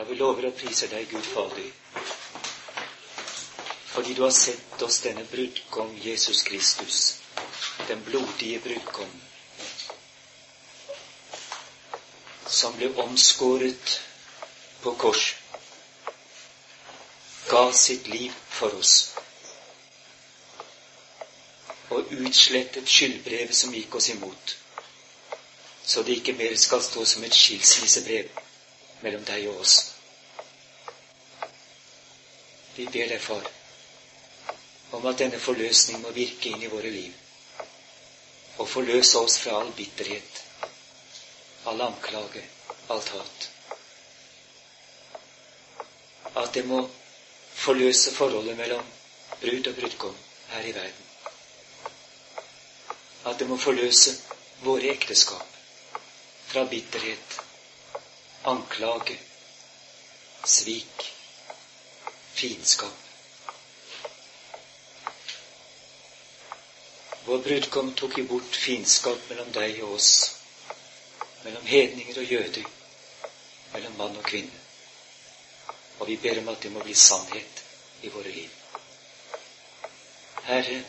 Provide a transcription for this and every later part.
Ja, vi lover og priser deg, Gud Fader, fordi du har sett oss denne brudgom Jesus Kristus, den blodige brudgom, som ble omskåret på kors, ga sitt liv for oss. Og utslettet skyldbrevet som gikk oss imot, så det ikke mer skal stå som et skilsmissebrev mellom deg og oss. Vi ber deg, Far, om at denne forløsning må virke inn i våre liv, og forløse oss fra all bitterhet, all anklage, alt hat. At det må forløse forholdet mellom brud og brudgom her i verden. At det må forløse våre ekteskap fra bitterhet, anklage, svik, fiendskap. Vår brudgom tok i bort fiendskap mellom deg og oss, mellom hedninger og jøder, mellom mann og kvinne. Og vi ber om at det må bli sannhet i våre liv. Herre,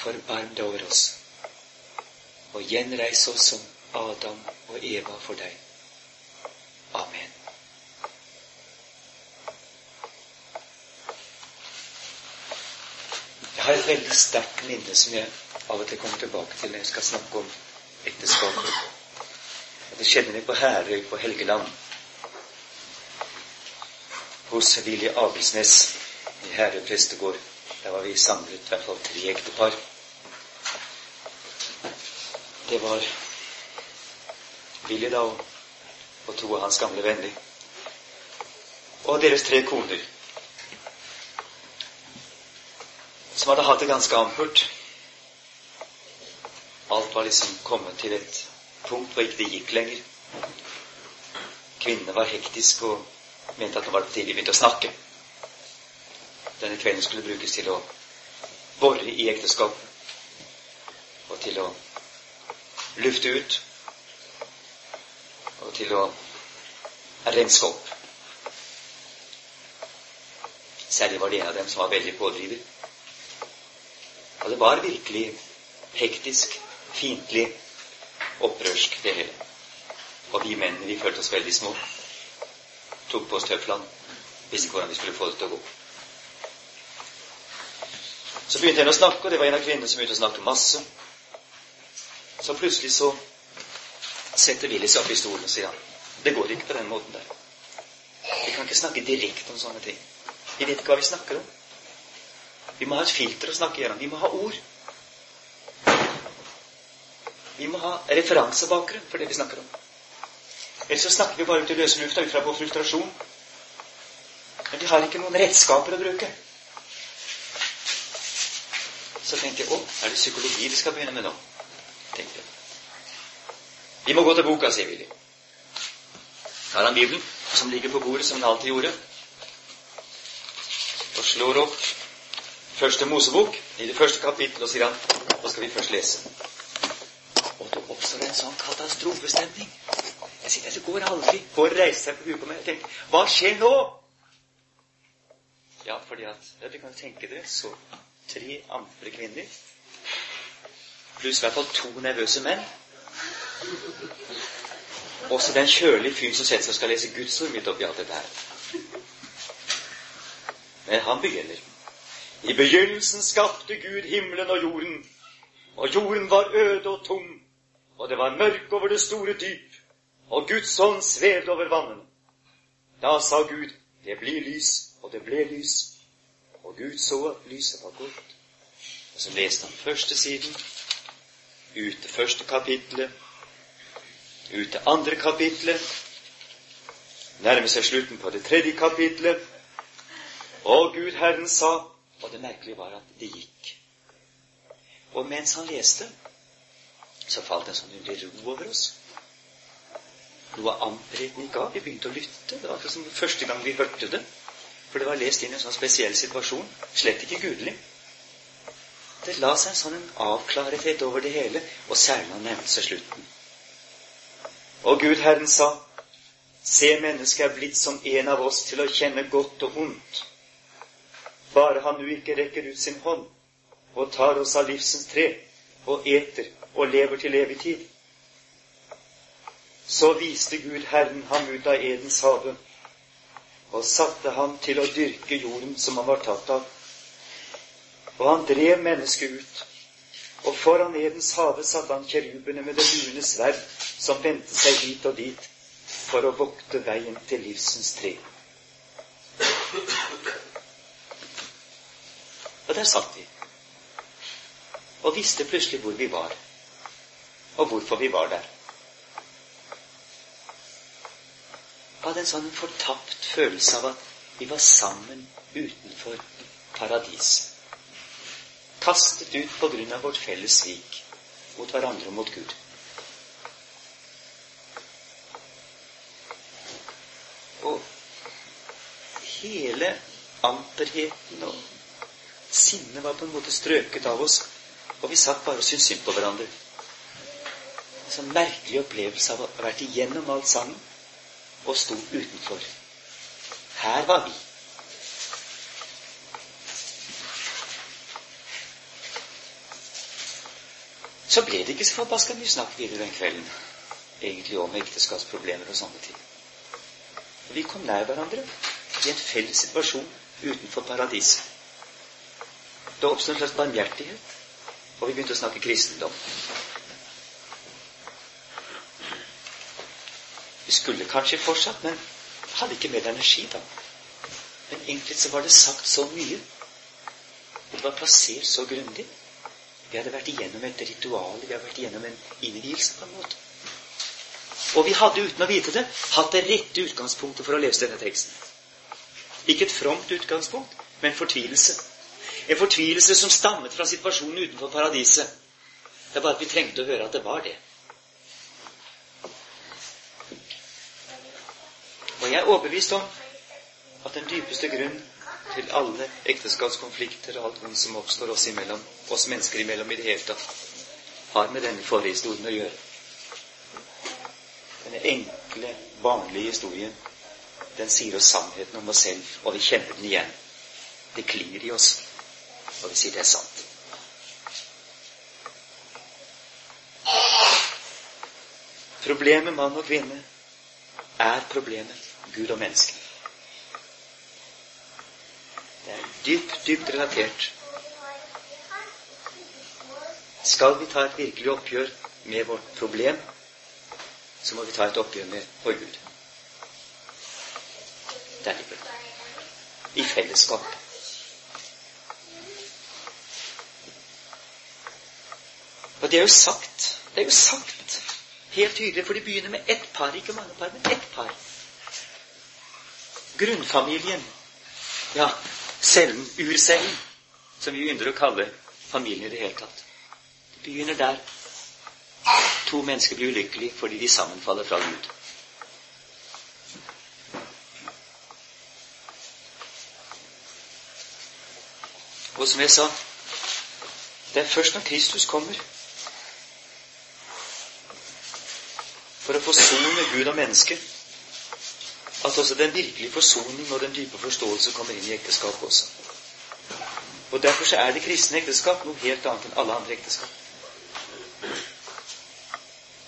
forbarm deg over oss, og gjenreis oss som Adam og Eva for deg. Amen. Jeg har veldig sterkt minne som jeg av og til kommer tilbake til når jeg skal snakke om ekteskapet. Det skjedde meg på Herøy på Helgeland. Hos Willy Abelsnes i Herøy prestegård. Der var vi samlet i hvert fall tre ektepar. Det var Willy da og to av hans gamle venner. Og deres tre koner. Som hadde hatt det ganske ampert. Alt var liksom kommet til et punkt hvor ikke det gikk lenger. Kvinnene var hektiske og mente at nå var det de begynte å snakke. Denne kvelden skulle brukes til å bore i ekteskapet og til å lufte ut og til å renske opp. Særlig var det en av dem som var veldig pådriver. Og det var virkelig hektisk, fiendtlig, opprørsk, det hele. Og vi mennene, vi følte oss veldig små. Tok på oss tøflene. Visste ikke hvordan vi skulle få det til å gå. Så begynte en å snakke, og det var en av kvinnene som begynte å snakke masse. Så plutselig så setter Willy seg opp i stolen og sier han, det går ikke på den måten der. Vi kan ikke snakke direkte om sånne ting. Vi vet ikke hva vi snakker om. Vi må ha et filter å snakke gjennom. Vi må ha ord. Vi må ha referansebakgrunn for det vi snakker om. Ellers så snakker vi bare ut i løse lufta ut fra vår frustrasjon. Men vi har ikke noen redskaper å bruke. Så tenkte jeg å, er det psykologi vi skal begynne med nå? tenkte jeg. Vi må gå til boka, sier Willy. Tar han Bibelen, som ligger på bordet, som han alltid gjorde, og slår opp Første Mosebok, i det første kapittelet, og sier han Nå skal vi først lese. Og det oppstår en sånn katastrofestemning. Jeg sier, Det går aldri. Får reise seg på huet på meg. og tenker, Hva skjer nå? Ja, fordi at Dere kan tenke dere så tre andre kvinner, pluss i hvert fall to nervøse menn også den kjølige fyren som setter seg og skal lese Guds ord midt oppi alt dette her. Men han begynner. I begynnelsen skapte Gud himmelen og jorden, og jorden var øde og tom, og det var mørk over det store dyp, og Guds ånd svevde over vannene. Da sa Gud, det blir lys, og det ble lys. Og Gud så at lyset var godt. Og så leste han første siden, ut det første kapittelet, ut det andre kapitlet, nærmer seg slutten på det tredje kapitlet. Og Gud Herren sa Og det merkelige var at det gikk. Og mens han leste, så falt en sånn underlig ro over oss. Noe av amperheten gikk. Vi begynte å lytte. Det var akkurat som første gang vi hørte det. For det var lest inn i en sånn spesiell situasjon. Slett ikke gudelig. Det la seg en sånn avklarethet over det hele, og særlig han nevnte seg slutten. Og Gud Herren sa, Se, mennesket er blitt som en av oss til å kjenne godt og ondt. Bare han nu ikke rekker ut sin hånd og tar oss av livsens tre og eter og lever til evig tid. Så viste Gud Herren ham ut av Edens hage og satte ham til å dyrke jorden som han var tatt av. Og han drev mennesket ut, og foran Edens hage satte han kjerubene med det buende sverd som vendte seg hit og dit for å vokte veien til livsens tre. Der satt vi og visste plutselig hvor vi var, og hvorfor vi var der. Hadde en sånn fortapt følelse av at vi var sammen utenfor paradis. Kastet ut på grunn av vårt felles svik mot hverandre og mot Gud. Og hele amperheten og sinnet var på en måte strøket av oss og vi satt bare og syntes synd på hverandre. En sånn merkelig opplevelse av å ha vært igjennom alt sammen og sto utenfor. Her var vi. Så ble det ikke så forbaska mye snakk videre den kvelden, egentlig om ekteskapsproblemer og sånne ting. Vi kom nær hverandre i en felles situasjon utenfor paradiset. Det oppstod en slags barmhjertighet. Og vi begynte å snakke kristendom. Vi skulle kanskje fortsatt, men hadde ikke mer energi da. Men egentlig så var det sagt så mye. Det var plassert så grundig. Vi hadde vært igjennom et ritual, vi hadde vært igjennom en innvielse på en måte. Og vi hadde, uten å vite det, hatt det rette utgangspunktet for å lese denne teksten. Ikke et fromt utgangspunkt, men fortvilelse. En fortvilelse som stammet fra situasjonen utenfor paradiset. Det er bare at vi trengte å høre at det var det. Og jeg er overbevist om at den dypeste grunn til alle ekteskapskonflikter og alt vondt som oppstår oss imellom, oss mennesker imellom i det hele tatt, har med denne forhistorien å gjøre. Denne enkle, vanlige historien, den sier oss sannheten om oss selv, og vi kjenner den igjen. Det klinger i oss og vi sier det er sant. Problemet mann og kvinne er problemet Gud og menneske. Det er dypt, dypt relatert. Skal vi ta et virkelig oppgjør med vårt problem, så må vi ta et oppgjør med vår Gud. Der ligger det. I fellesskap. Og det er jo sagt. Det er jo sagt helt tydelig, for de begynner med ett par, ikke mange par, men ett par. Grunnfamilien. Ja, cellen, urcellen, som vi ynder å kalle familien i det hele tatt. Det begynner der. To mennesker blir ulykkelige fordi de sammenfaller fra Gud. Og som jeg sa, det er først når Kristus kommer for å forsone Gud og menneske, at også den virkelige forsoning og den dype forståelse kommer inn i ekteskapet også. Og Derfor så er det kristne ekteskap noe helt annet enn alle andre ekteskap.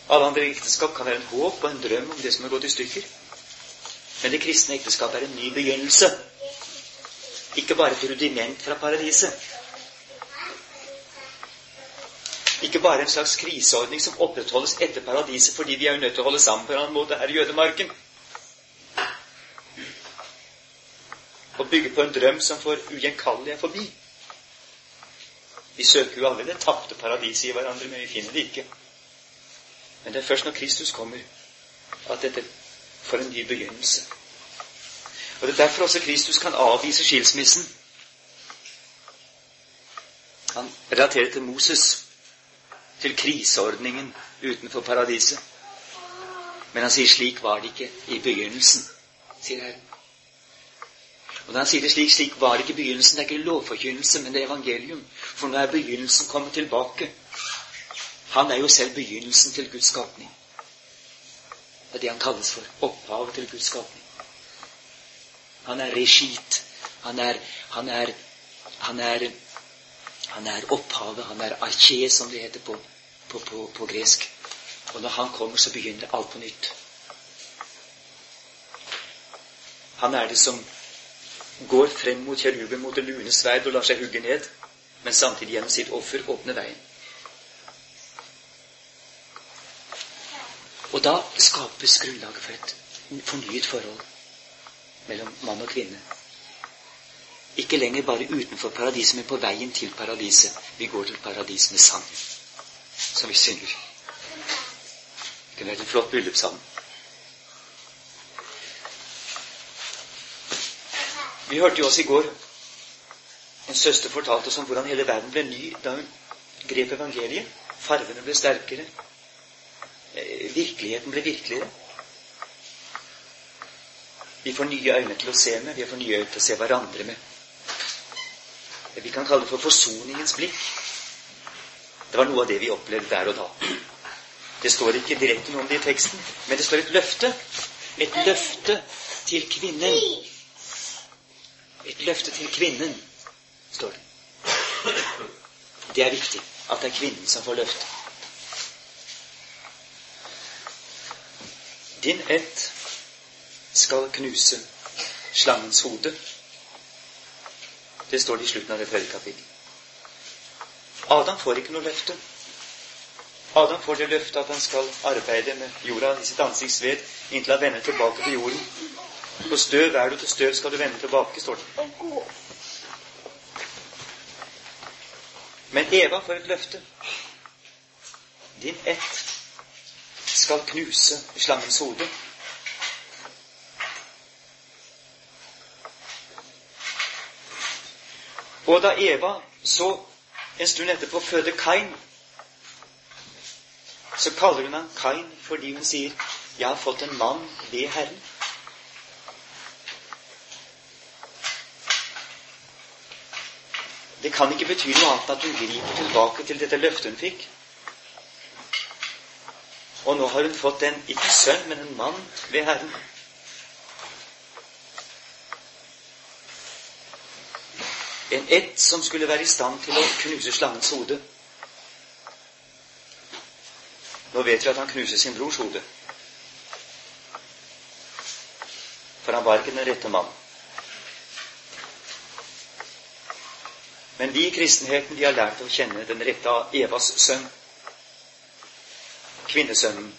Alle andre ekteskap kan være en håp og en drøm om det som har gått i stykker. Men det kristne ekteskap er en ny begynnelse. Ikke bare et rudiment fra paradiset. Ikke bare en slags kriseordning som opprettholdes etter paradiset fordi vi er jo nødt til å holde sammen på en annen måte her i jødemarken. Og bygge på en drøm som for ugjenkallelig er forbi. Vi søker jo alle det tapte paradiset i hverandre, men vi finner det ikke. Men det er først når Kristus kommer, at dette får en ny begynnelse. Og Det er derfor også Kristus kan avvise skilsmissen. Han relaterer til Moses til kriseordningen utenfor paradiset. Men han sier slik var det ikke i begynnelsen, sier Herren. Og når han sier det slik, slik var det ikke i begynnelsen. Det er ikke lovforkynnelse, men det er evangelium. For nå er begynnelsen kommet tilbake. Han er jo selv begynnelsen til Guds skapning. Det er det han kalles for. Opphavet til Guds skapning. Han er regit. Han er, han er, han er, han er opphavet. Han er arché, som det heter på, på, på, på gresk. Og når han kommer, så begynner alt på nytt. Han er det som går frem mot kjeruben mot det lune sverd og lar seg hugge ned, men samtidig gjennom sitt offer åpner veien. Og da skapes grunnlaget for et fornyet forhold mellom mann og kvinne. Ikke lenger bare utenfor paradiset, men på veien til paradiset. Vi går til paradis med sang, som vi synger. Det kunne vært en flott bryllupssang. Vi hørte jo oss i går en søster fortalte oss om hvordan hele verden ble ny da hun grep evangeliet. Farvene ble sterkere. Eh, virkeligheten ble virkeligere. Vi får nye øyne til å se med. Vi får nye øyne til å se hverandre med. Vi kan kalle det for forsoningens blikk. Det var noe av det vi opplevde der og da. Det står ikke direkte noe om det i teksten, men det står et løfte. Et løfte til kvinnen. Et løfte til kvinnen, står det. Det er viktig at det er kvinnen som får løftet. Din ett skal knuse slangens hode. Det står det i slutten av det tredje kapittelet. Adam får ikke noe løfte. Adam får det løftet at han skal arbeide med jorda i sitt ansikts ved inntil han vender tilbake til jorden. På støv er du, til støv skal du vende tilbake, står det. Men Eva får et løfte. Din ett skal knuse slangens hode. Og da Eva så en stund etterpå føder Kain, så kaller hun han Kain fordi hun sier 'Jeg har fått en mann ved Herren'. Det kan ikke bety noe annet at hun griper tilbake til dette løftet hun fikk. Og nå har hun fått en ikke sønn, men en mann ved Herren. En ett som skulle være i stand til å knuse slangens hode. Nå vet vi at han knuser sin brors hode. For han var ikke den rette mannen. Men vi i kristenheten de har lært å kjenne den rette av Evas sønn, kvinnesønnen,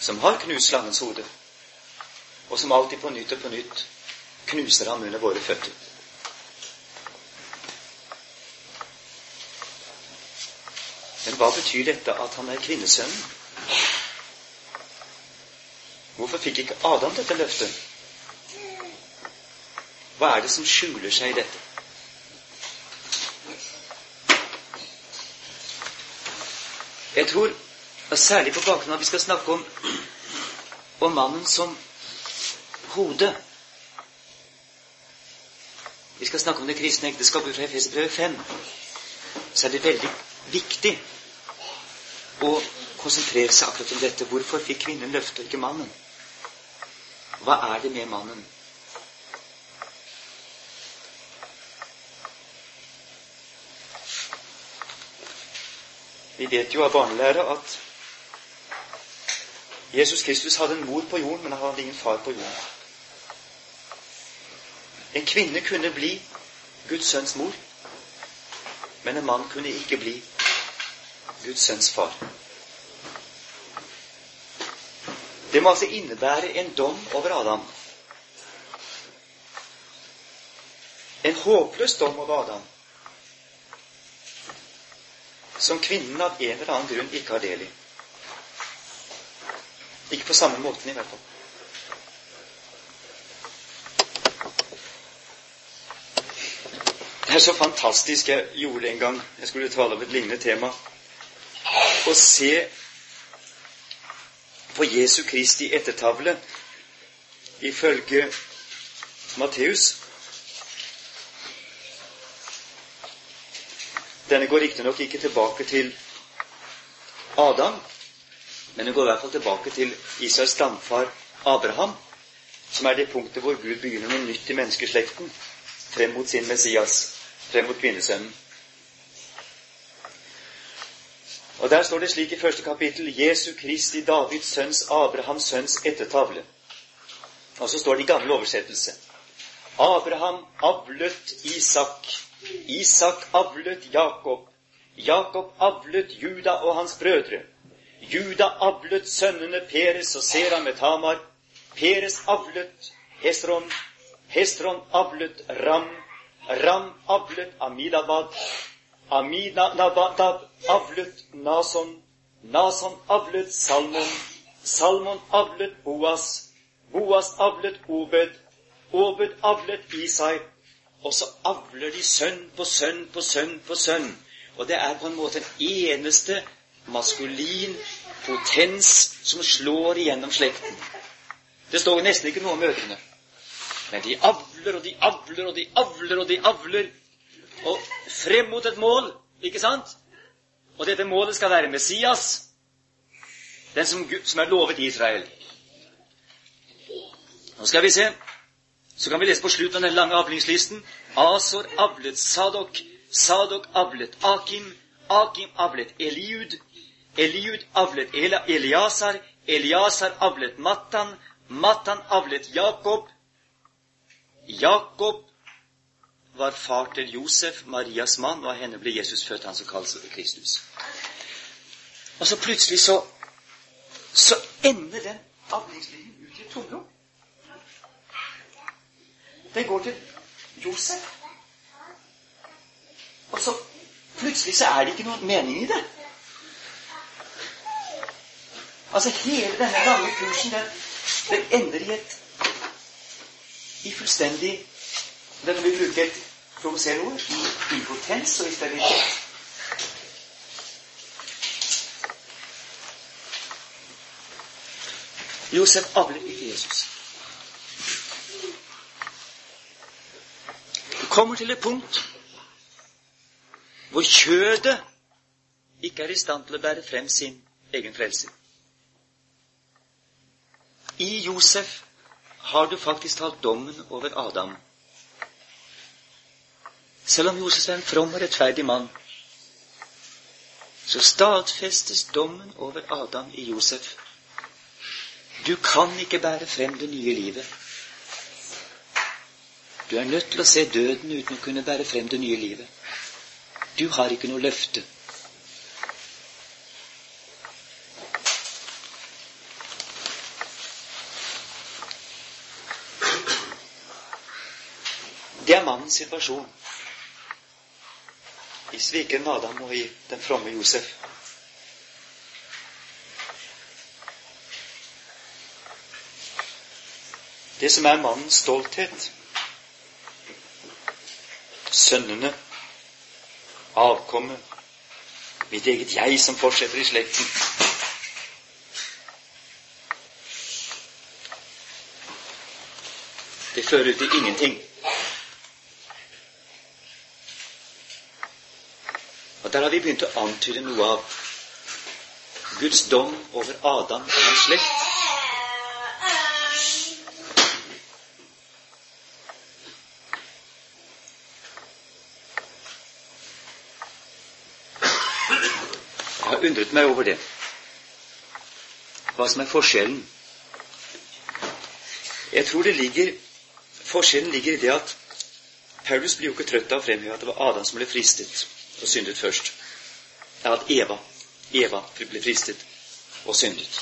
som har knust slangens hode, og som alltid på nytt og på nytt knuser ham under våre føtter. Men hva betyr dette at han er kvinnesønnen? Hvorfor fikk ikke Adam dette løftet? Hva er det som skjuler seg i dette? Jeg tror, særlig på bakgrunn av at vi skal snakke om, om mannen som hode Vi skal snakke om det kristne ekteskapet fra Efesbrevet 5. Så er det veldig viktig å konsentrere seg akkurat om dette. Hvorfor fikk kvinnen løftet, ikke mannen? Hva er det med mannen? Vi vet jo av barnelære at Jesus Kristus hadde en mor på jorden, men han hadde ingen far på jorden. En kvinne kunne bli Guds sønns mor, men en mann kunne ikke bli Guds sønns far. Det må altså innebære en dom over Adam. En håpløs dom over Adam som kvinnen av en eller annen grunn ikke har del i. Ikke på samme måten, i hvert fall. Det er så fantastisk jeg gjorde en gang jeg skulle tale om et lignende tema. Å se på Jesu Kristi ettertavle ifølge Matteus Denne går riktignok ikke tilbake til Adam, Men den går i hvert fall tilbake til Israels stamfar Abraham, som er det punktet hvor Gud begynner noe nytt i menneskeslekten frem mot sin Messias, frem mot kvinnesønnen. Og Der står det slik i første kapittel Jesu Kristi Davids sønns Abrahams sønns ettertavle. Og så står det i gammel oversettelse Abraham avlet Isak. Isak avlet Jakob. Jakob avlet Juda og hans brødre. Juda avlet sønnene Peres og Sera med Tamar. Peres avlet Hestron. Hestron avlet Ram. Ram avlet Amidabad. Nabadab avlet Nason. Nason avlet Salmon. Salmon avlet Boas. Boas avlet Obed. Obed avlet Isai. Og så avler de sønn på sønn på sønn på sønn. Og det er på en måte en eneste maskulin potens som slår igjennom slekten. Det står nesten ikke noe om mødrene. Men de avler og de avler og de avler og de avler og frem mot et mål, ikke sant? Og dette målet skal være Messias, den som, som er lovet Israel. Nå skal vi se. Så kan vi lese på slutten av den lange avlingslisten. Asor avlet Sadok. Sadok avlet Akim. Akim avlet Eliud. Eliud avlet Eliasar. Eliasar avlet Mattan. Mattan avlet Jakob. Jakob var far til Josef, Marias mann, og av henne ble Jesus født, han som kalles Kristus. Og så plutselig så så ender den avlingslinjen ut i et tomrom. Den går til Josef. Og så plutselig så er det ikke noen mening i det. Altså hele denne lange kursen, den, den ender i et i fullstendig Den vil bruke et provoserende ord i impotens og i sterilitet. Josef avler ikke Jesus. Du kommer til et punkt hvor kjødet ikke er i stand til å bære frem sin egen frelse. I Josef har du faktisk talt dommen over Adam. Selv om Josef er en from og rettferdig mann, så stadfestes dommen over Adam i Josef. Du kan ikke bære frem det nye livet. Du er nødt til å se døden uten å kunne bære frem det nye livet. Du har ikke noe løfte. Det er mannens situasjon i svikeren Adam og i den fromme Josef. Det som er mannens stolthet, sønnene, avkommet, mitt eget jeg som fortsetter i slekten. Det fører til ingenting. Der har vi begynt å antyde noe av Guds dom over Adam og hans slekt. Jeg har undret meg over det. Hva som er forskjellen. Jeg tror det ligger Forskjellen ligger i det at Paulus blir jo ikke trøtt av å fremheve at det var Adam som ble fristet og syndet først. Er at Eva Eva ble fristet og syndet.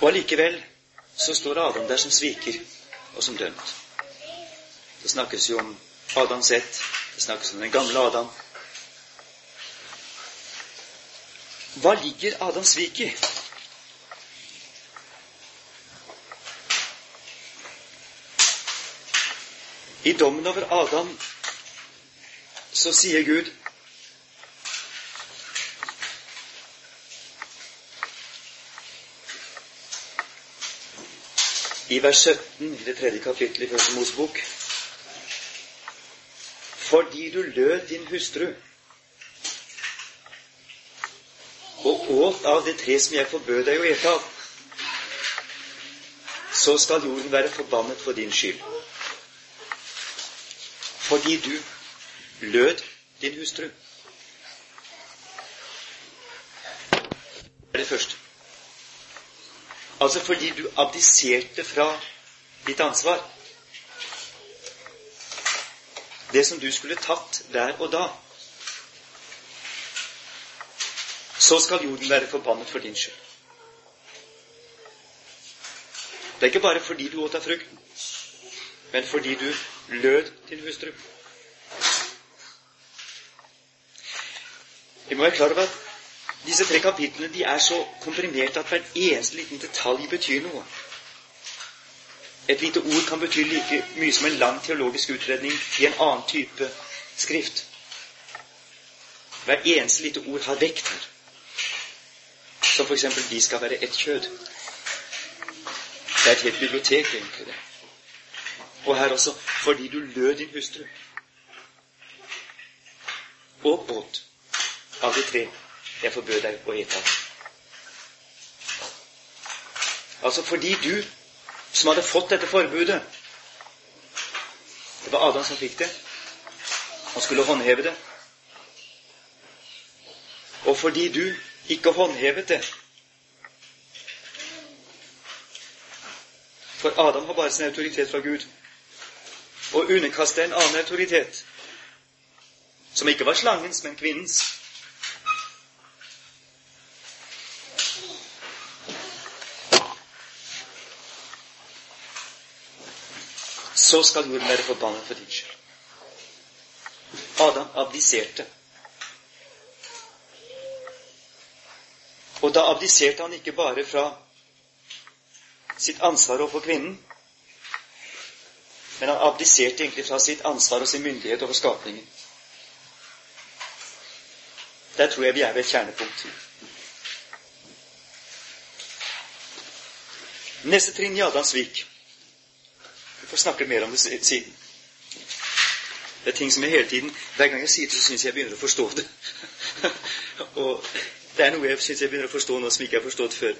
Og allikevel så står Adam der som sviker og som dømt. Det snakkes jo om Adams ett. Det snakkes om den gamle Adam. Hva ligger Adams svik i? I dommen over Adam så sier Gud I vers 17 i det tredje kapittelet i Første Mosebok Fordi du lød din hustru og åt av det tre som jeg forbød deg å ete av, så skal jorden være forbannet for din skyld. Fordi du lød din hustru. Det er det første. Altså fordi du abdiserte fra ditt ansvar. Det som du skulle tatt der og da. Så skal jorden være forbannet for din skyld. Det er ikke bare fordi du åt av frukten, men fordi du lød din hustru. Vi må være klar over at disse tre kapitlene de er så komprimerte at hver eneste liten detalj betyr noe. Et lite ord kan bety like mye som en lang teologisk utredning i en annen type skrift. Hver eneste lite ord har vekt her. Som f.eks.: De skal være ett kjød. Det er et helt bibliotek, egentlig. det. Og her også fordi du lød din hustru. Og båt av de tre jeg forbød deg å ete av. Altså fordi du som hadde fått dette forbudet Det var Adam som fikk det. Han skulle håndheve det. Og fordi du ikke håndhevet det For Adam har bare sin autoritet fra Gud. Og underkastet en annen autoritet, som ikke var slangens, men kvinnens. Så skal jorden være forbannet for din skyld. Adam abdiserte. Og da abdiserte han ikke bare fra sitt ansvar overfor kvinnen, men han abdiserte egentlig fra sitt ansvar og sin myndighet over skapningen. Der tror jeg vi er ved et kjernepunkt. Neste trinn i Adams svik. Vi får snakke mer om det siden. Det er ting som jeg hele tiden Hver gang jeg sier det, så syns jeg jeg begynner å forstå det. og det er noe jeg syns jeg begynner å forstå nå som jeg ikke har forstått før.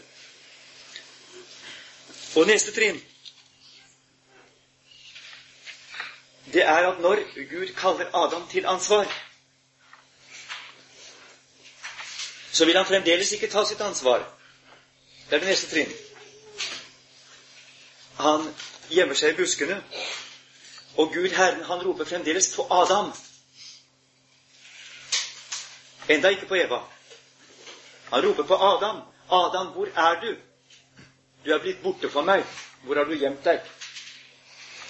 Og neste trinn Det er at når Gud kaller Adam til ansvar, så vil han fremdeles ikke ta sitt ansvar. Det er det neste trinn. Han gjemmer seg i buskene. Og Gud Herren, han roper fremdeles på Adam. Enda ikke på Eva. Han roper på Adam. Adam, hvor er du? Du er blitt borte fra meg. Hvor har du gjemt deg?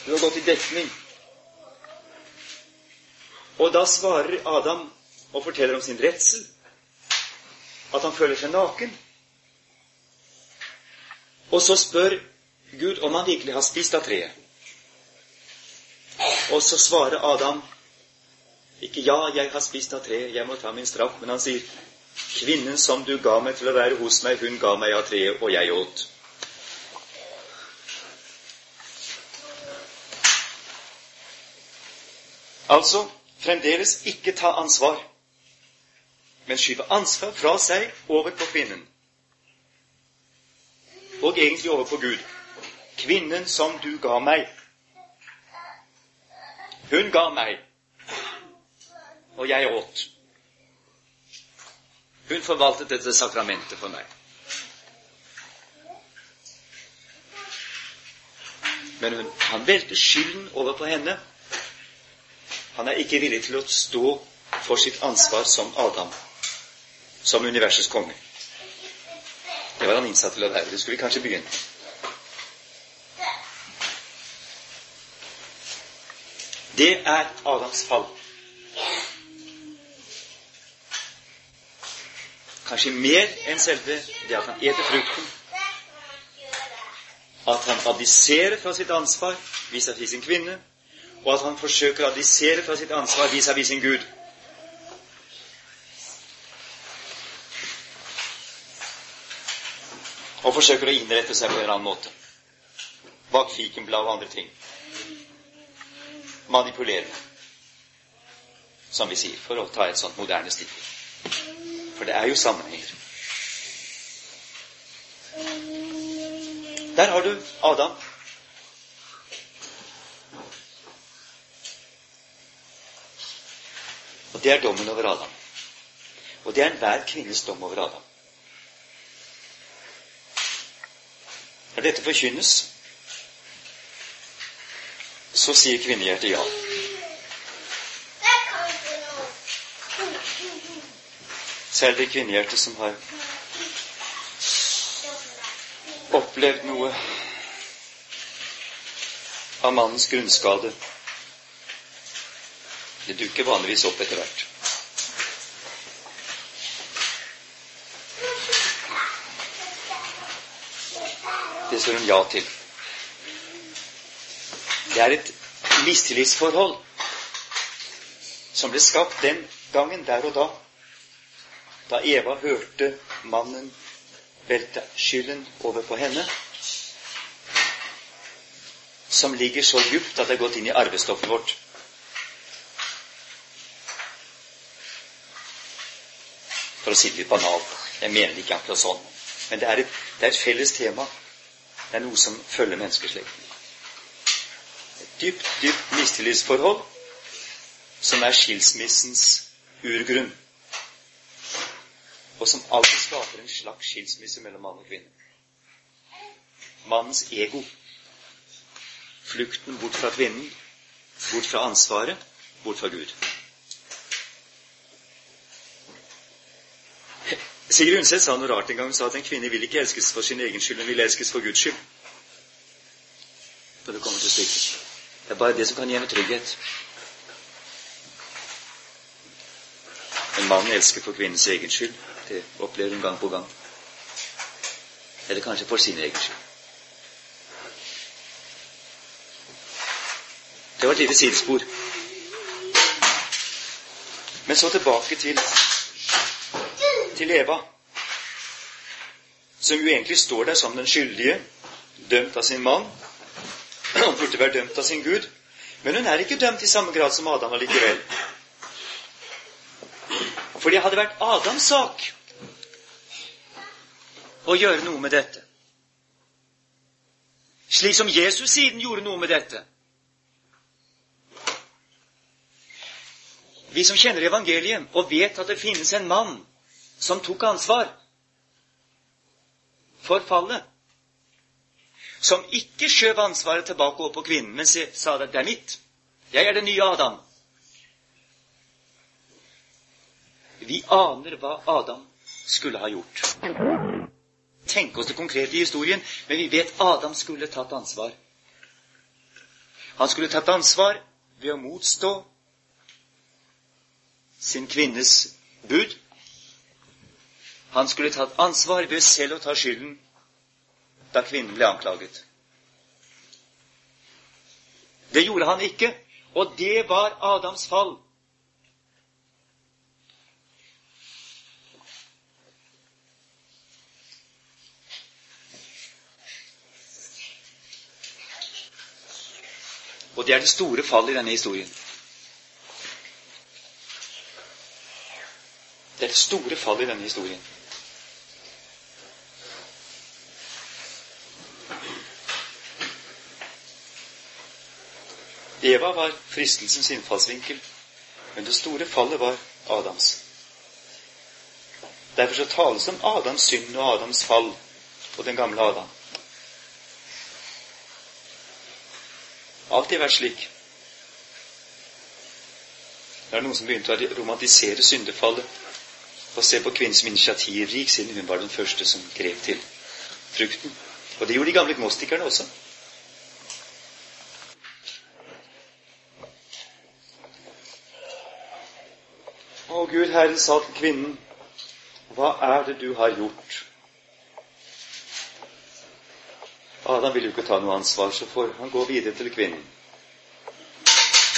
Du har gått i dekning. Og da svarer Adam og forteller om sin redsel. At han føler seg naken. Og så spør Gud om han virkelig har spist av treet. Og så svarer Adam ikke 'ja, jeg har spist av treet, jeg må ta min straff', men han sier 'Kvinnen som du ga meg til å være hos meg, hun ga meg av treet, og jeg åt'. Altså fremdeles ikke ta ansvar, men skyve ansvar fra seg over på kvinnen. Og egentlig over på Gud kvinnen som du ga meg. Hun ga meg, og jeg åt. Hun forvaltet dette sakramentet for meg. Men hun, han velte skylden over på henne. Han er ikke villig til å stå for sitt ansvar som Adam, som universets konge. Det var han innsatt til å være. Det skulle vi kanskje begynne. Det er Adams fall. Kanskje mer enn selve det at han eter frukten. At han abdiserer fra sitt ansvar vis-à-vis sin kvinne, og at han forsøker å abdisere fra sitt ansvar vis-à-vis sin Gud. Og forsøker å innrette seg på en annen måte. Bak fikenblad og andre ting manipulere, som vi sier, for å ta et sånt moderne stikkord. For det er jo sammenhenger. Der har du Adam. Og det er dommen over Adam. Og det er enhver kvinnes dom over Adam. Når dette forkynnes, så sier kvinnehjertet ja. Er det kvinnehjertet som har opplevd noe av mannens grunnskade. Det dukker vanligvis opp etter hvert. Det står hun ja til. Det er et mistillitsforhold som ble skapt den gangen, der og da, da Eva hørte mannen velte skylden over på henne, som ligger så djupt at det er gått inn i arvestoffet vårt. For å si det litt banalt. Jeg mener det ikke akkurat sånn. Men det er, et, det er et felles tema. Det er noe som følger menneskeslekten. Dypt, dypt mistillitsforhold som er skilsmissens urgrunn og som alltid skaper en slags skilsmisse mellom mann og kvinne. Mannens ego. Flukten bort fra kvinnen, bort fra ansvaret, bort fra Gud. Sigrid Undset sa noe rart en gang. Hun sa at en kvinne vil ikke elskes for sin egen skyld, hun vil elskes for Guds skyld. Når det kommer til stykket. Er bare det som kan henne trygghet. En mann elsker for kvinnens egen skyld. Det opplever hun gang på gang. Eller kanskje for sin egen skyld. Det var et lite sidespor. Men så tilbake til, til Eva, som jo egentlig står der som den skyldige, dømt av sin mann. Han burde være dømt av sin Gud. Men hun er ikke dømt i samme grad som Adam allikevel. For det hadde vært Adams sak å gjøre noe med dette. Slik som Jesus siden gjorde noe med dette. Vi som kjenner evangeliet og vet at det finnes en mann som tok ansvar for fallet, som ikke skjøv ansvaret tilbake over på kvinnen, men sa at det er mitt. Jeg er den nye Adam. Vi aner hva Adam skulle ha gjort Tenk oss det konkrete i historien, men vi vet Adam skulle tatt ansvar. Han skulle tatt ansvar ved å motstå sin kvinnes bud. Han skulle tatt ansvar ved selv å ta skylden da kvinnen ble anklaget. Det gjorde han ikke, og det var Adams fall. Og det er det store fallet i denne historien. Det er det store fallet i denne historien. Eva var fristelsens innfallsvinkel, men det store fallet var Adams. Derfor så tales det om Adams synd og Adams fall og den gamle Adam. alltid vært slik. Det er noen som begynte å romantisere syndefallet og se på kvinnen som initiativrik, siden hun var den første som grep til frukten. Og det gjorde de gamle gnostikerne også. Gud Herre sa til kvinnen, hva er det du har gjort? Adam vil jo ikke ta noe ansvar, så får han gå videre til kvinnen.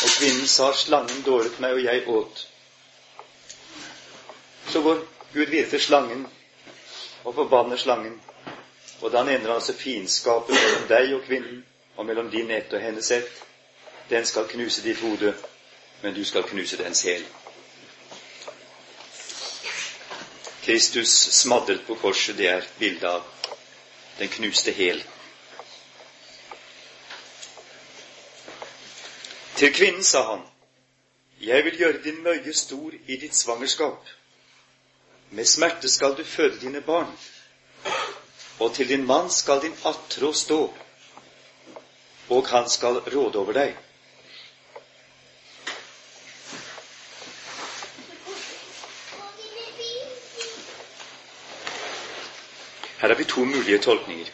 Og kvinnen sa, 'Slangen dåret meg, og jeg åt'. Så går Gud videre til slangen og forbanner slangen. Og da nevner han altså fiendskapet mellom deg og kvinnen, og mellom din ett og hennes ett. Den skal knuse ditt hode, men du skal knuse dens hæl. Kristus smadret på korset, det er bildet av Den knuste hæl. Til kvinnen sa han, Jeg vil gjøre din møye stor i ditt svangerskap. Med smerte skal du føde dine barn, og til din mann skal din attrå stå, og han skal råde over deg. Her har vi to mulige tolkninger.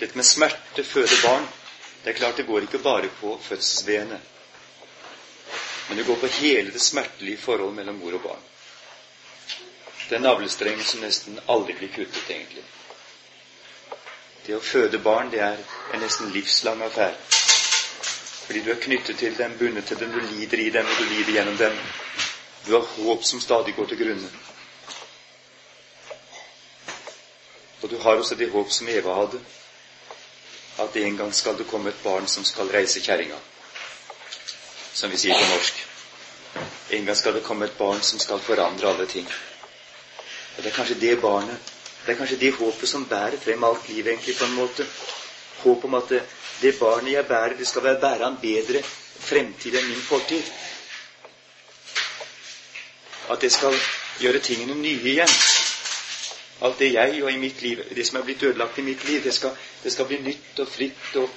Dette med smerte, føde barn, det er klart det går ikke bare på fødselsveene. Men det går på hele det smertelige forholdet mellom mor og barn. Det er navlestrengen som nesten aldri blir kuttet, egentlig. Det å føde barn, det er en nesten livslang affære. Fordi du er knyttet til dem, bundet til dem, du lider i dem, og du lider gjennom dem. Du har håp som stadig går til grunne. Og du har også det håp som Eva hadde, at en gang skal det komme et barn som skal reise kjerringa, som vi sier på norsk. En gang skal det komme et barn som skal forandre alle ting. Og Det er kanskje det barnet, det er kanskje det håpet som bærer frem alt livet, egentlig, på en måte. Håp om at det, det barnet jeg bærer, det skal være bære en bedre fremtid enn min fortid. At det skal gjøre tingene nye igjen. Alt det jeg og i mitt liv, det som er blitt ødelagt i mitt liv, det skal, det skal bli nytt og fritt og,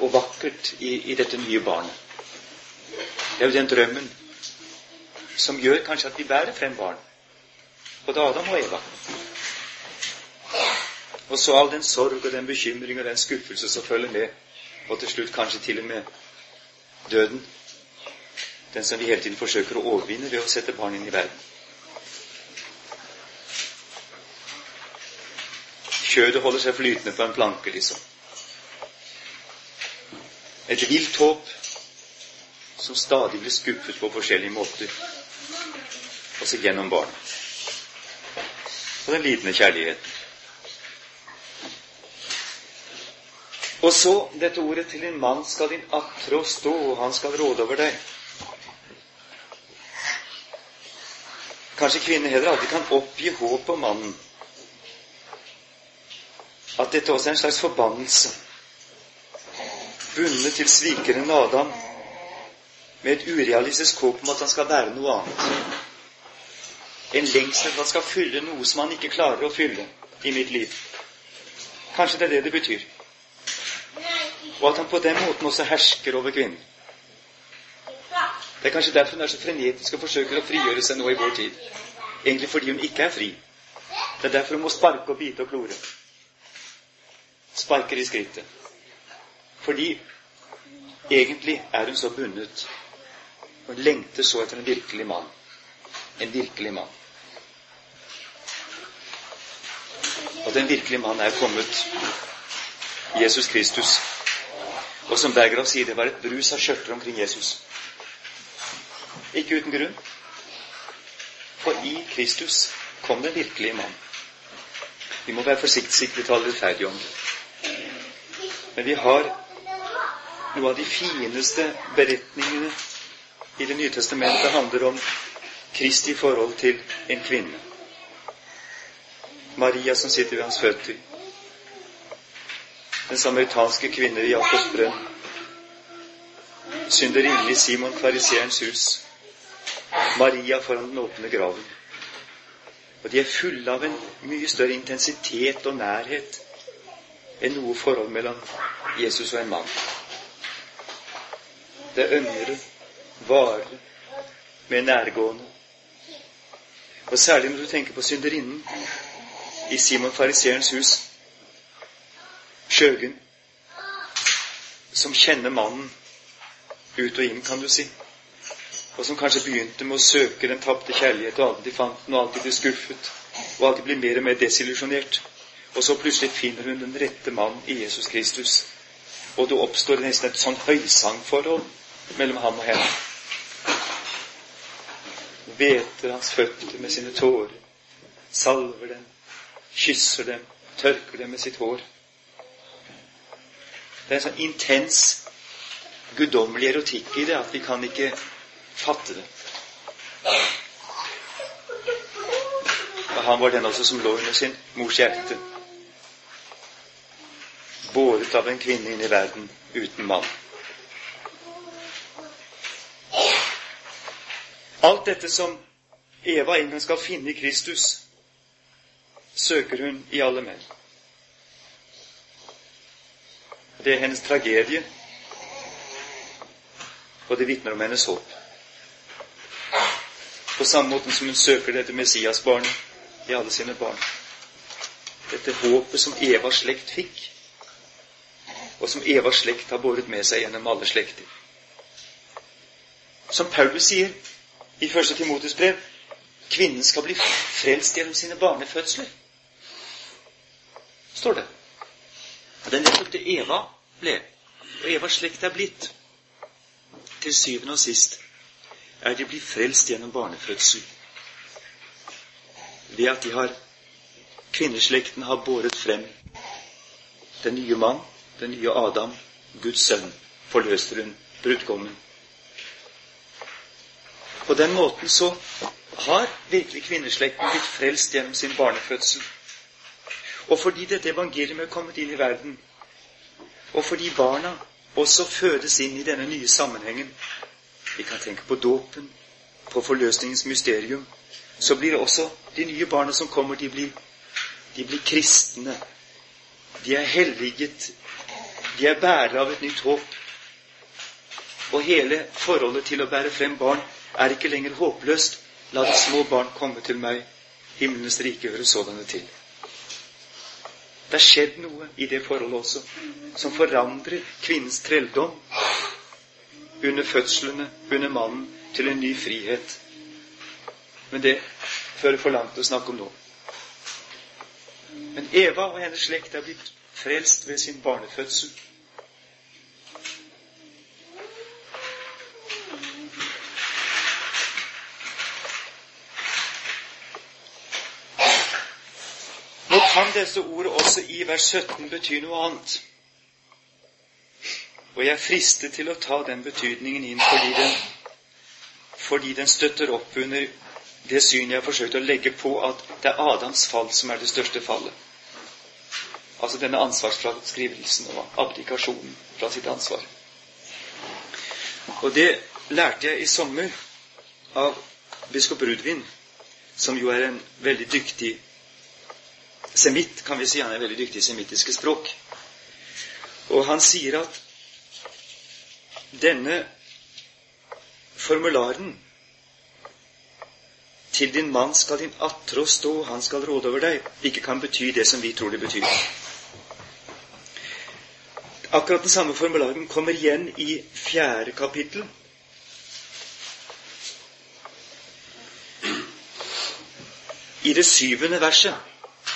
og vakkert i, i, dette nye barnet. Det er jo den drømmen som gjør kanskje at vi bærer frem barn. Både Adam og Eva. Og så all den sorg og den bekymring og den skuffelse som følger med, og til slutt kanskje til og med døden. Den som vi hele tiden forsøker å overvinne ved å sette barn inn i verden. Kjødet holder seg flytende på en planke, liksom. Et vilt håp som stadig blir skuffet på forskjellige måter, også gjennom barn. Og den lidende kjærligheten. Og så dette ordet til en mann skal din attrå stå, og han skal råde over deg. Kanskje kvinner heller aldri kan oppgi håp om mannen at dette også er en slags forbannelse, bundet til svikeren Adam med et urealistisk håp om at han skal være noe annet. En lengsel at han skal fylle noe som han ikke klarer å fylle i mitt liv. Kanskje det er det det betyr. Og at han på den måten også hersker over kvinnen. Det er kanskje derfor hun er så frenetisk og forsøker å frigjøre seg nå i vår tid. Egentlig fordi hun ikke er fri. Det er derfor hun må sparke og bite og klore sparker i skrittet. Fordi egentlig er hun så bundet. Hun lengter så etter en virkelig mann. En virkelig mann. Og den virkelige mann er kommet. Jesus Kristus. Og som Bergerav sier, det var et brus av skjørter omkring Jesus. Ikke uten grunn. For i Kristus kom den virkelige mann. Vi må være forsiktige til å tale rettferdig om det. Men vi har noe av de fineste beretningene i Det nye testamentet handler om Kristi forhold til en kvinne. Maria som sitter ved hans føtter. Den samaritanske kvinne i Jakobs brønn. Synderinnen i Simon fariseerens hus. Maria foran den åpne graven. Og de er fulle av en mye større intensitet og nærhet enn noe forhold mellom Jesus og en mann. Det er ømre, vare, mer nærgående. Og særlig når du tenker på synderinnen i Simon fariseerens hus, Sjøgen, som kjenner mannen ut og inn, kan du si, og som kanskje begynte med å søke den tapte kjærlighet og alltid fant den og alltid ble skuffet og alltid ble mer og mer desillusjonert. Og så plutselig finner hun den rette mannen i Jesus Kristus. Og det oppstår nesten et sånn høysangforhold mellom ham og henne. Hveter hans føtter med sine tårer, salver dem, kysser dem, tørker dem med sitt hår. Det er en sånn intens, guddommelig erotikk i det at vi kan ikke fatte det. Og han var den også som lå under sin mors hjerte båret av en kvinne inn i verden uten mann. Alt dette som Eva en gang skal finne i Kristus, søker hun i alle menn. Det er hennes tragedie, og det vitner om hennes håp. På samme måte som hun søker dette Messias-barnet i alle sine barn. Dette håpet som Evas slekt fikk, og som Evas slekt har båret med seg gjennom alle slekter. Som Paulus sier i 1. Timotes brev kvinnen skal bli frelst gjennom sine barnefødsler. Står det. Og den nettopp Eva ble, og Evas slekt er blitt. Til syvende og sist er de blitt frelst gjennom barnefødsel. Ved at de har kvinneslekten har båret frem den nye mann, den nye Adam, Guds sønn, forløseren, brudgommen. På den måten så har virkelig kvinneslekten blitt frelst gjennom sin barnefødsel. Og fordi dette evangeliet er kommet inn i verden, og fordi barna også fødes inn i denne nye sammenhengen Vi kan tenke på dåpen, på forløsningens mysterium. Så blir det også de nye barna som kommer, de blir, de blir kristne. De er helliget. De er bærere av et nytt håp. Og hele forholdet til å bære frem barn er ikke lenger håpløst. La de små barn komme til meg. Himmelens rike hører sådanne til. Det er skjedd noe i det forholdet også som forandrer kvinnens trelldom under fødslene, under mannen, til en ny frihet. Men det fører for langt å snakke om nå. Men Eva og hennes slekt er blitt frelst ved sin barnefødsel. Nå kan disse ordene også i vers 17 bety noe annet. Og jeg er fristet til å ta den betydningen inn fordi den, fordi den støtter opp under det syn jeg har forsøkt å legge på at det er Adams fall som er det største fallet. Altså denne ansvarsfraskrivelsen og abdikasjonen fra sitt ansvar. Og det lærte jeg i sommer av biskop Rudvin, som jo er en veldig dyktig semitt, kan vi si. Han er veldig dyktig i semittiske språk. Og han sier at denne formularen til din mann skal din attrå stå, han skal råde over deg, ikke kan bety det som vi tror det betyr. Akkurat den samme formularen kommer igjen i fjerde kapittel. I det syvende verset,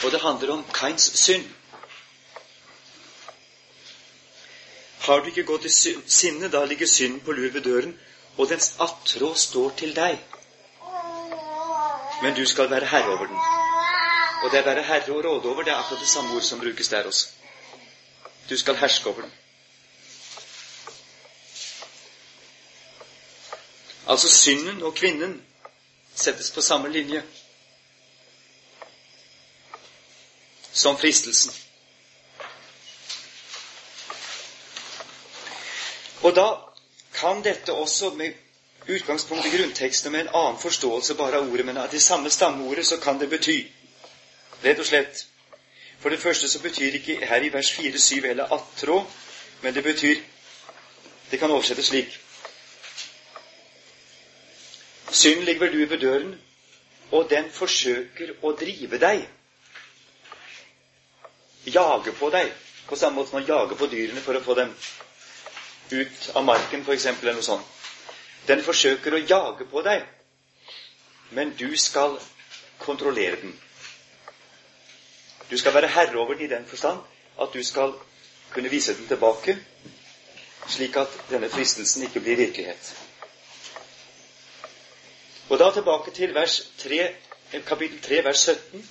og det handler om Kains synd. Har du ikke gått i sinne, da ligger synden på lur ved døren, og dens attrå står til deg. Men du skal være herre over den. Og det å være herre og råde over, det er akkurat det samme ord som brukes der også. Du skal herske over den. Altså synden og kvinnen settes på samme linje som fristelsen. Og da kan dette også med utgangspunkt i grunnteksten med en annen forståelse bare av ordet, men av det samme stammeordet, så kan det bety rett og slett For det første så betyr ikke her i vers 4-7 eller attrå, men det betyr Det kan oversettes slik Synd ligger du ved døren, og den forsøker å drive deg. Jage på deg, på samme måte som man jager på dyrene for å få dem ut av marken, f.eks., eller noe sånt. Den forsøker å jage på deg, men du skal kontrollere den. Du skal være herre over den i den forstand at du skal kunne vise den tilbake, slik at denne fristelsen ikke blir virkelighet. Og da tilbake til vers 3, kapittel 3, vers 17.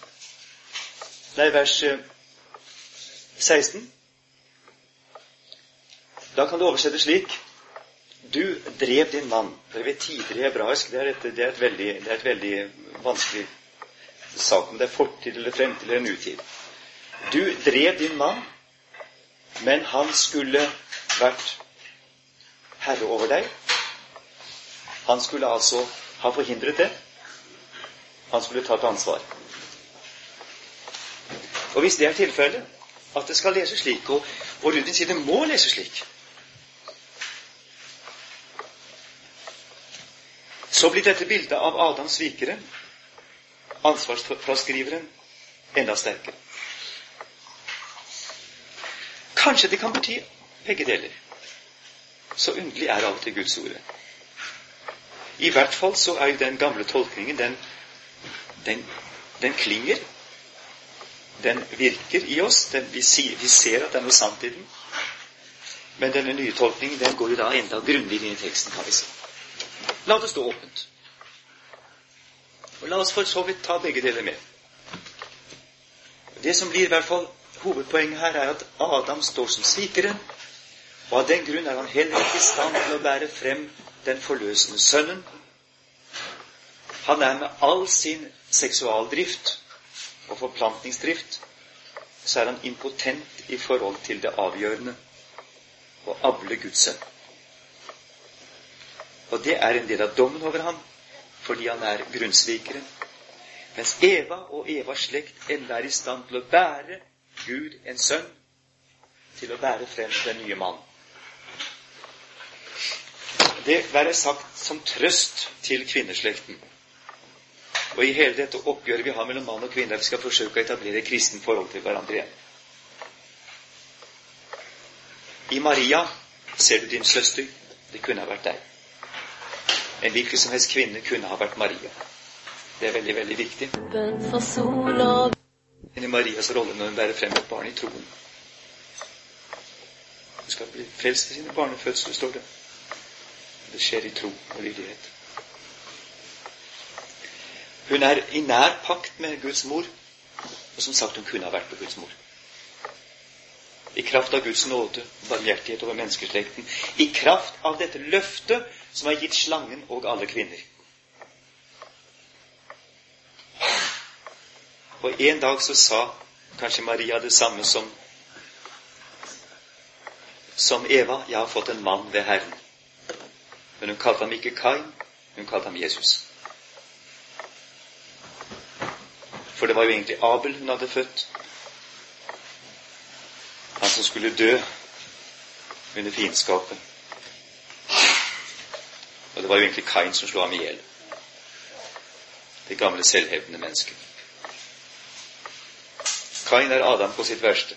Nei, vers 16. Da kan det oversettes slik Du drev din mann. Dere vet tidligere hebraisk det er, et, det, er veldig, det er et veldig vanskelig sak om det er fortid eller fremtid eller nutid. Du drev din mann Men han skulle vært herre over deg. Han skulle altså ha forhindret det. Han skulle tatt ansvar. Og hvis det er tilfellet, at det skal leses slik, og, og Rudin sier det må leses slik, så blir dette bildet av Adams svikere, ansvarsfraskriveren, enda sterkere. Kanskje det kan bety begge deler. Så underlig er av og til Guds ord. I hvert fall så er jo den gamle tolkningen den, den, den klinger. Den virker i oss. Den, vi, sier, vi, ser at det er noe sant i den. Men denne nye tolkningen den går jo da enda grundigere inn i teksten, kan vi si. La det stå åpent. Og la oss for så vidt ta begge deler med. Det som blir i hvert fall hovedpoenget her, er at Adam står som svikeren, og av den grunn er han heller ikke i stand til å bære frem den forløsende sønnen. Han er med all sin seksualdrift og forplantningsdrift så er han impotent i forhold til det avgjørende å avle Guds sønn. Og det er en del av dommen over ham, fordi han er grunnsvikeren. Mens Eva og Evas slekt enda er i stand til å bære Gud en sønn, til å bære frem den nye mannen. Det være sagt som trøst til kvinneslekten. Og i hele dette oppgjøret vi har mellom mann og kvinne, vi skal forsøke å etablere kristen forhold til hverandre igjen. I Maria ser du din søster. Det kunne ha vært deg. En hvilken som helst kvinne kunne ha vært Maria. Det er veldig, veldig viktig. I Marias rolle når hun bærer frem et barn i troen. Hun skal bli frelst i sine barnefødsler, står det. Det skjer i tro og lydighet. Hun er i nær pakt med Guds mor, og som sagt, hun kunne ha vært på Guds mor. I kraft av Guds nåde, barmhjertighet over menneskeslekten, i kraft av dette løftet som er gitt slangen og alle kvinner. Og en dag så sa kanskje Maria det samme som, som Eva. Jeg har fått en mann ved Herren. Men hun kalte ham ikke Kain, hun kalte ham Jesus. For det var jo egentlig Abel hun hadde født. Han som skulle dø under fiendskapet. Og det var jo egentlig Kain som slo ham i hjel. Det gamle selvhevdende mennesket. Kain er Adam på sitt verste.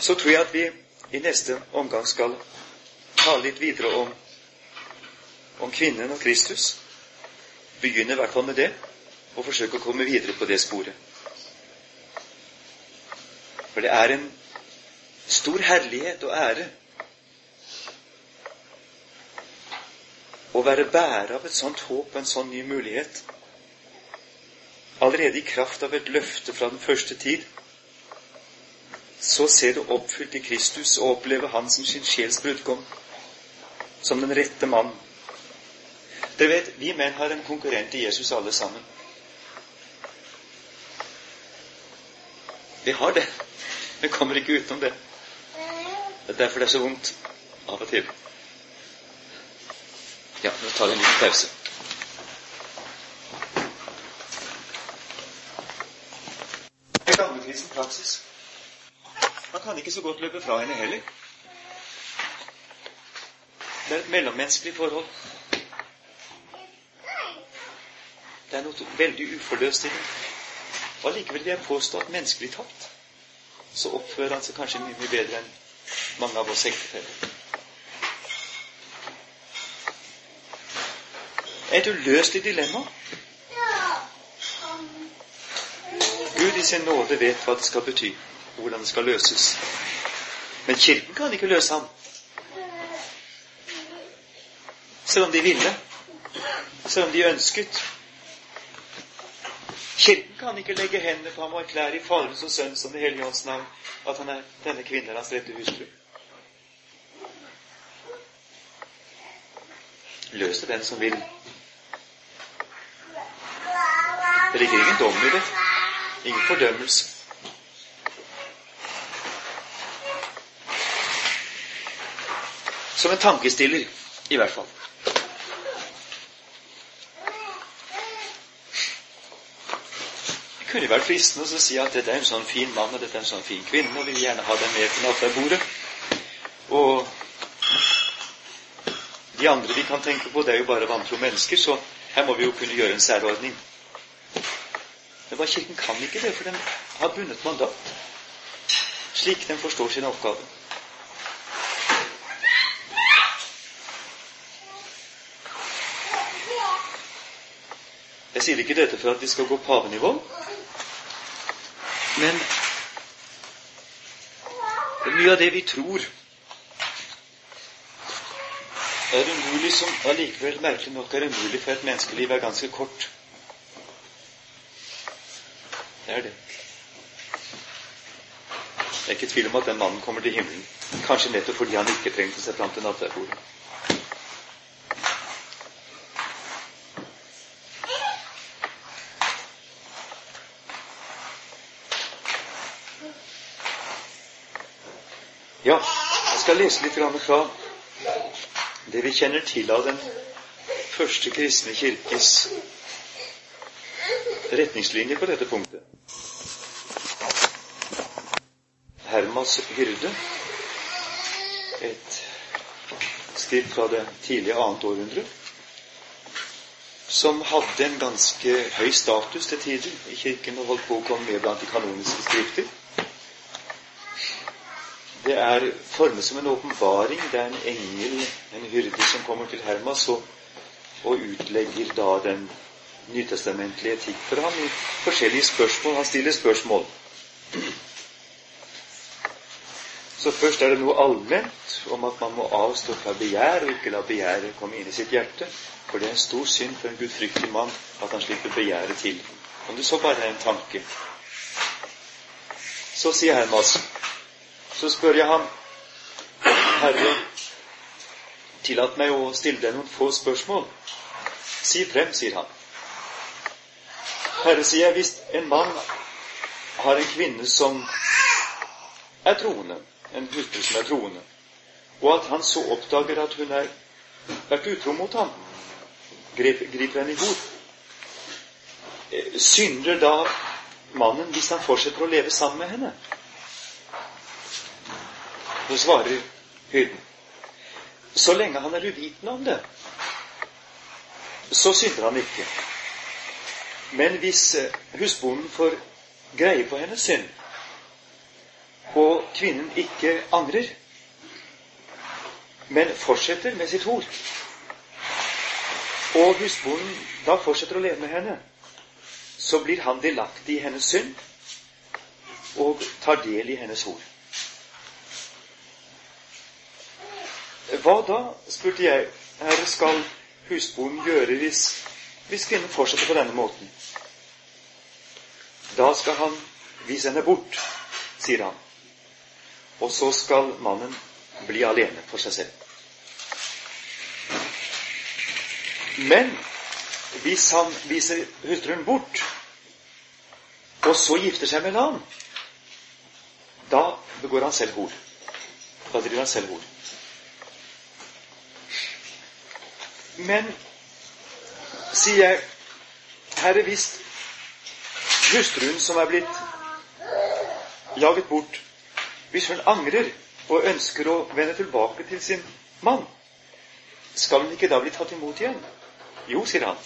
Så tror jeg at vi i neste omgang skal tale litt videre om, om kvinnen og Kristus. Begynne i hvert fall med det, og forsøke å komme videre på det sporet. For det er en stor herlighet og ære å være bærer av et sånt håp og en sånn ny mulighet. Allerede i kraft av et løfte fra den første tid så ser du oppfylt i Kristus og opplever Han som sin sjels brudgom, som den rette mann. Dere vet, vi menn har en konkurrent i Jesus alle sammen. Vi har det. Vi kommer ikke utenom det. Det er derfor det er så vondt av og til. Ja, nå tar vi en liten pause. Det er gammelkristen praksis. Man kan ikke så godt løpe fra henne heller. Det er et mellommenneskelig forhold. Det er noe veldig uforløst i det. Og Allikevel vil jeg påstå at menneskelig tatt så oppfører han seg kanskje mye, mye bedre enn mange av oss ektefeller. Et uløselig dilemma. Gud i sin nåde vet hva det skal bety og hvordan det skal løses. Men Kirken kan ikke løse ham. Selv om de ville. Selv om de ønsket. Kirken kan ikke legge hendene på ham og erklære i Faderens og Sønnens og Den hellige ånds navn at han er, denne kvinnen hans rette hustru. løs det, den som vil. Det ligger ingen dom i det. Ingen fordømmelse. Som en tankestiller, i hvert fall. Kunne vært fristende å si at dette er en sånn fin mann og dette er en sånn fin kvinne, og vi vil gjerne ha dem med på nattverdsbordet. Og de andre vi kan tenke på, det er jo bare vantro mennesker, så her må vi jo kunne gjøre en særordning. Men hva Kirken kan ikke det, for den har bundet mandat, slik den forstår sin oppgave. Jeg sier ikke dette for at vi skal gå pavenivå, men mye av det vi tror er umulig, som allikevel merkelig nok er umulig, for et menneskeliv er ganske kort. Det er det. Det er ikke tvil om at den mannen kommer til himmelen. Kanskje nettopp fordi han ikke trengte seg fram til nattverdsbordet. Ja, jeg skal lese litt fra det vi kjenner til av den første kristne kirkes retningslinjer på dette punktet. Hermas hyrde, et skrift fra det tidlige annet århundre, som hadde en ganske høy status til tider i kirken og holdt på å komme med blant de kanoniske skrifter. Det er formet som en åpenbaring. Det er en engel, en hyrde, som kommer til Hermas og, og utlegger da den nytestamentlige etikk for ham i forskjellige spørsmål. Han stiller spørsmål. Så først er det noe allment om at man må avstå fra begjær og ikke la begjæret komme inn i sitt hjerte. For det er en stor synd for en gudfryktig mann at han slipper begjæret til. Om det så bare er en tanke. Så sier Hermas, så spør jeg ham, Herre, tillat meg å stille deg noen få spørsmål. Si frem, sier han. Herre, sier jeg, hvis en mann har en kvinne som er troende, en hustru som er troende, og at han så oppdager at hun er vært utro mot ham, griper henne i hor, eh, synder da mannen hvis han fortsetter å leve sammen med henne? Så svarer hyrden så lenge han er uvitende om det, så synder han ikke. Men hvis eh, husbonden får greie på hennes synd, og kvinnen ikke angrer, men fortsetter med sitt hor, og husbonden da fortsetter å leve med henne, så blir han delaktig i hennes synd og tar del i hennes hor. Hva da, spurte jeg, herre, skal husbonden gjøre hvis, hvis kvinnen fortsetter på denne måten? Da skal han vise henne bort, sier han. Og så skal mannen bli alene for seg selv. Men hvis han viser hustruen bort, og så gifter seg med en annen, da begår han selv hor. Da driver han selv hor. Men, sier jeg, her er visst hustruen som er blitt jaget bort, hvis hun angrer og ønsker å vende tilbake til sin mann, skal hun ikke da bli tatt imot igjen? Jo, sier han.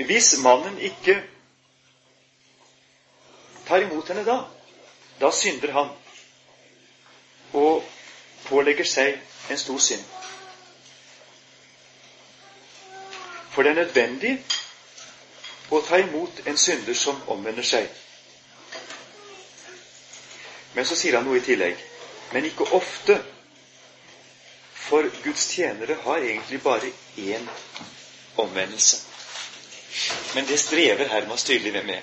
Hvis mannen ikke tar imot henne da, da synder han og pålegger seg en stor synd. For det er nødvendig å ta imot en synder som omvender seg. Men så sier han noe i tillegg. Men ikke ofte. For Guds tjenere har egentlig bare én omvendelse. Men det strever Hermas tydelig med.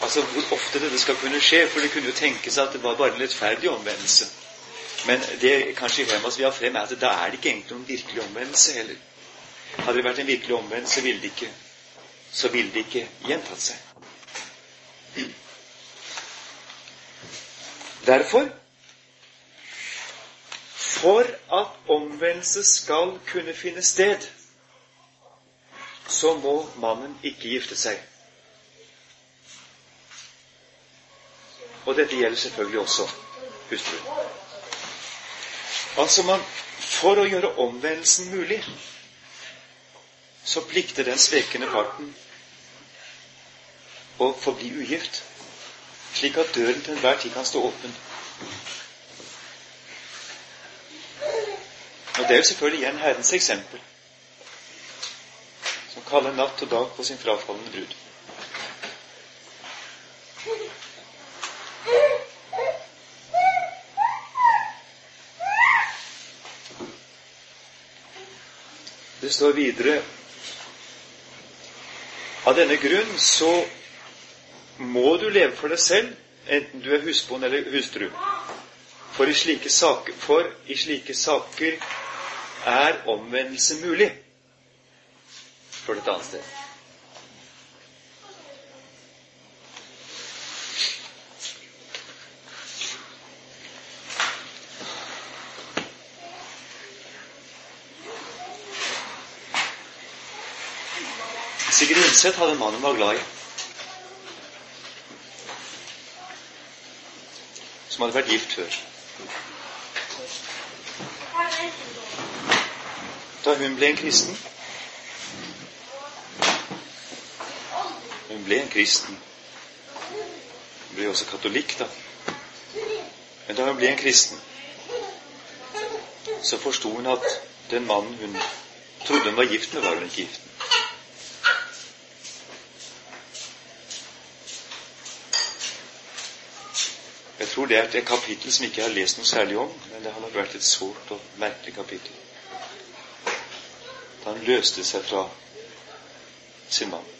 Altså hvor ofte dette skal kunne skje, for det kunne jo tenkes at det var bare en rettferdig omvendelse. Men det kanskje Hermas vil ha frem, er at da er det ikke egentlig noen virkelig omvendelse heller. Hadde det vært en virkelig omvendelse, ville det ikke, så ville det ikke gjentatt seg. Derfor For at omvendelse skal kunne finne sted, så må mannen ikke gifte seg. Og dette gjelder selvfølgelig også hustruen. Altså man, For å gjøre omvendelsen mulig, så plikter den svekende parten å forbli ugift, slik at døren til enhver tid kan stå åpen. Og Det er jo selvfølgelig igjen Herrens eksempel, som kaller natt og dag på sin frafallende brud. Det står videre Av denne grunn så må du leve for deg selv, enten du er husbond eller hustru. For i slike saker, for i slike saker er omvendelse mulig. For et annet sted. Sigrid hadde en mann hun var glad i. Som hadde vært gift før. Da hun ble en kristen Hun ble en kristen. Hun ble også katolikk, da. Men da hun ble en kristen, så forsto hun at den mannen hun trodde hun var gift med, var hun ikke gift tror det er et kapittel som ikke jeg har lest noe særlig om, men det nok vært et sårt og merkelig kapittel. Da han løste seg fra sin mann.